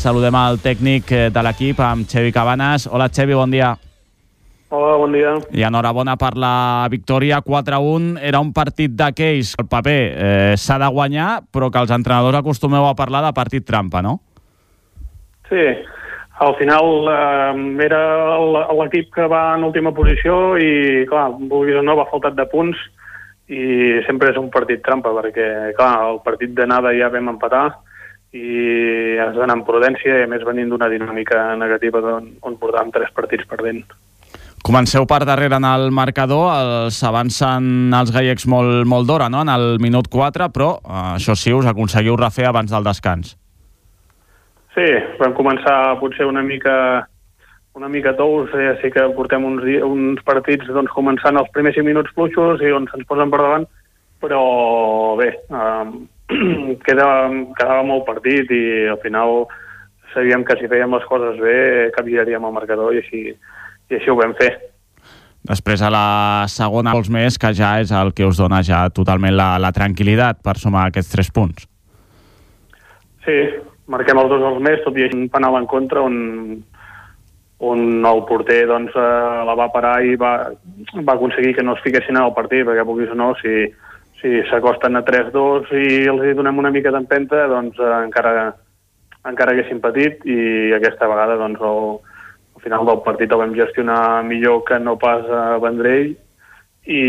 saludem al tècnic eh, de l'equip, amb Xevi Cabanes. Hola, Xevi, bon dia. Hola, bon dia. I enhorabona per la victòria 4-1. Era un partit d'aquells, el paper eh, s'ha de guanyar, però que els entrenadors acostumeu a parlar de partit trampa, no? Sí, al final eh, era l'equip que va en última posició i, clar, vulguis o no, va faltat de punts i sempre és un partit trampa perquè, clar, el partit d'anada ja vam empatar i has d'anar amb prudència i a més venint d'una dinàmica negativa on, on portàvem tres partits perdent. Comenceu per darrere en el marcador, els avancen els gallecs molt, molt d'hora, no?, en el minut 4, però eh, això sí, us aconseguiu refer abans del descans. Sí, vam començar potser una mica una mica tous, eh, sí que portem uns, uns partits doncs, començant els primers 5 minuts fluixos i on se'ns posen per davant, però bé, eh, queda, quedava molt partit i al final sabíem que si fèiem les coses bé canviaríem el marcador i així, i així ho vam fer. Després a la segona vols més, que ja és el que us dona ja totalment la, la tranquil·litat per sumar aquests tres punts. Sí, marquem els dos gols més, tot i un penal en contra on, on el porter doncs, eh, la va parar i va, va aconseguir que no es fiquessin en el partit, perquè puguis o no, si si s'acosten a 3-2 i els hi donem una mica d'empenta, doncs eh, encara, encara haguéssim patit i aquesta vegada doncs, el, al final del partit el vam gestionar millor que no pas a Vendrell i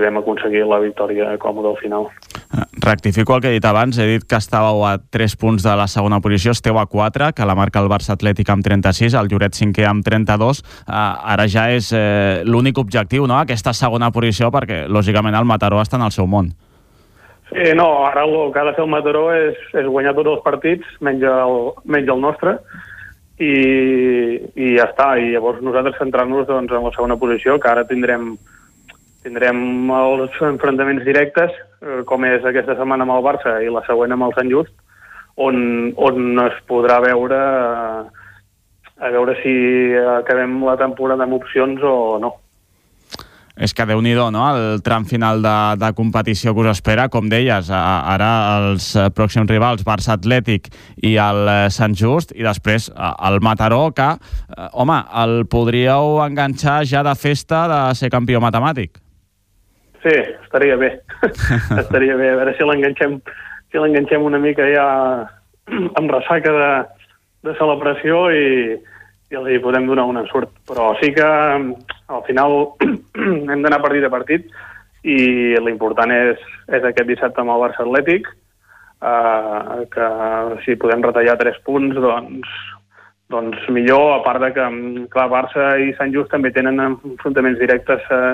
vam aconseguir la victòria còmoda al final. Rectifico el que he dit abans, he dit que estàveu a 3 punts de la segona posició, esteu a 4, que la marca el Barça Atlètic amb 36, el Lloret 5 amb 32. Uh, ara ja és eh, l'únic objectiu, no?, aquesta segona posició, perquè, lògicament, el Mataró està en el seu món. Sí, no, ara el que ha de fer el Mataró és, és guanyar tots els partits, menys el, menys el nostre, i, i ja està. I llavors nosaltres centrar-nos doncs, en la segona posició, que ara tindrem tindrem els enfrontaments directes, eh, com és aquesta setmana amb el Barça i la següent amb el Sant Just, on, on es podrà veure a veure si acabem la temporada amb opcions o no. És que déu nhi no?, el tram final de, de competició que us espera, com deies, ara els pròxims rivals, Barça Atlètic i el Sant Just, i després el Mataró, que, home, el podríeu enganxar ja de festa de ser campió matemàtic. Sí, estaria bé. estaria bé. A veure si l'enganxem si l'enganxem una mica ja amb ressaca de, de celebració i, i els hi podem donar un ensurt. Però sí que al final hem d'anar partit a partit i l'important és, és aquest dissabte amb el Barça Atlètic, eh, que si podem retallar tres punts, doncs, doncs millor, a part de que, clar, Barça i Sant Just també tenen enfrontaments directes eh,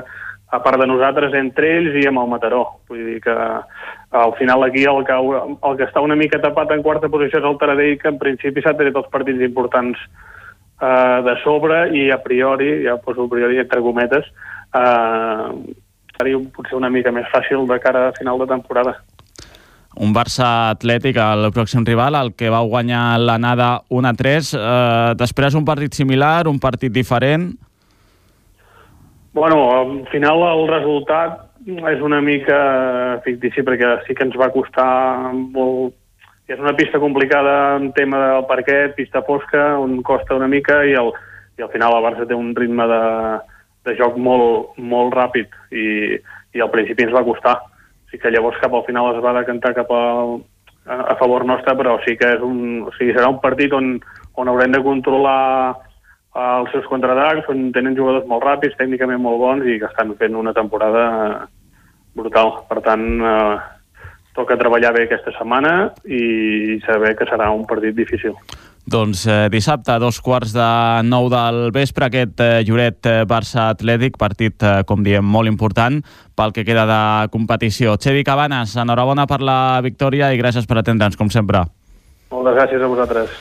a part de nosaltres, entre ells i amb el Mataró. Vull dir que al final aquí el que, el que està una mica tapat en quarta posició és el Taradell, que en principi s'ha tret els partits importants eh, de sobre i a priori, ja poso a priori entre cometes, eh, seria potser una mica més fàcil de cara a final de temporada. Un Barça atlètic, el pròxim rival, el que va guanyar l'anada 1-3. Eh, després un partit similar, un partit diferent, Bueno, al final el resultat és una mica fictici perquè sí que ens va costar molt... És una pista complicada en tema del parquet, pista fosca, on costa una mica i, el, i al final el Barça té un ritme de, de joc molt, molt ràpid i, i al principi ens va costar. Sí que llavors cap al final es va decantar cap al, a, a favor nostre, però sí que és un, o sigui, serà un partit on, on haurem de controlar els seus contraatacs, on tenen jugadors molt ràpids, tècnicament molt bons i que estan fent una temporada brutal. Per tant, eh, toca treballar bé aquesta setmana i saber que serà un partit difícil. Doncs eh, dissabte, a dos quarts de nou del vespre, aquest eh, Lloret eh, Barça Atlètic, partit, eh, com diem, molt important pel que queda de competició. Xevi Cabanes, enhorabona per la victòria i gràcies per atendre'ns, com sempre. Moltes gràcies a vosaltres.